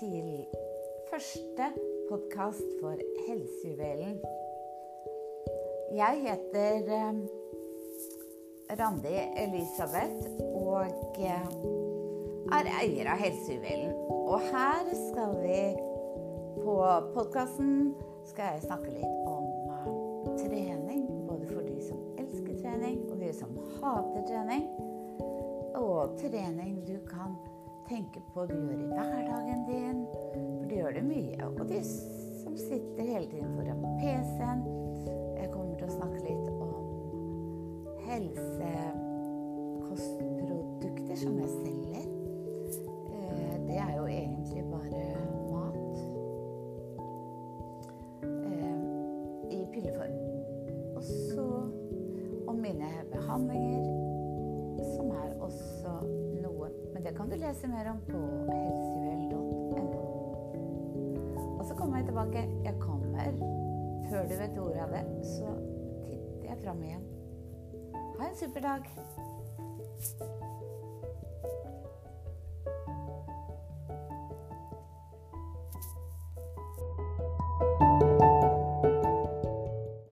til første podkast for Helsejuvelen. Jeg heter eh, Randi Elisabeth og eh, er eier av Helsejuvelen. Og her skal vi på podkasten skal jeg snakke litt om uh, trening. Både for de som elsker trening, og de som hater trening. Og trening du kan tenke på du gjør i hverdagen din. For du gjør det mye. Og de som sitter hele tiden foran PC-en. Jeg kommer til å snakke litt om helsekostprodukter som jeg selger. Eh, Det er jo egentlig bare mat eh, i pilleform. Og så om mine behandlinger, det kan du lese mer om på helsejuvel.no. Og så kommer jeg tilbake. Jeg kommer. Før du vet ordet av det, så titter jeg fram igjen. Ha en super dag.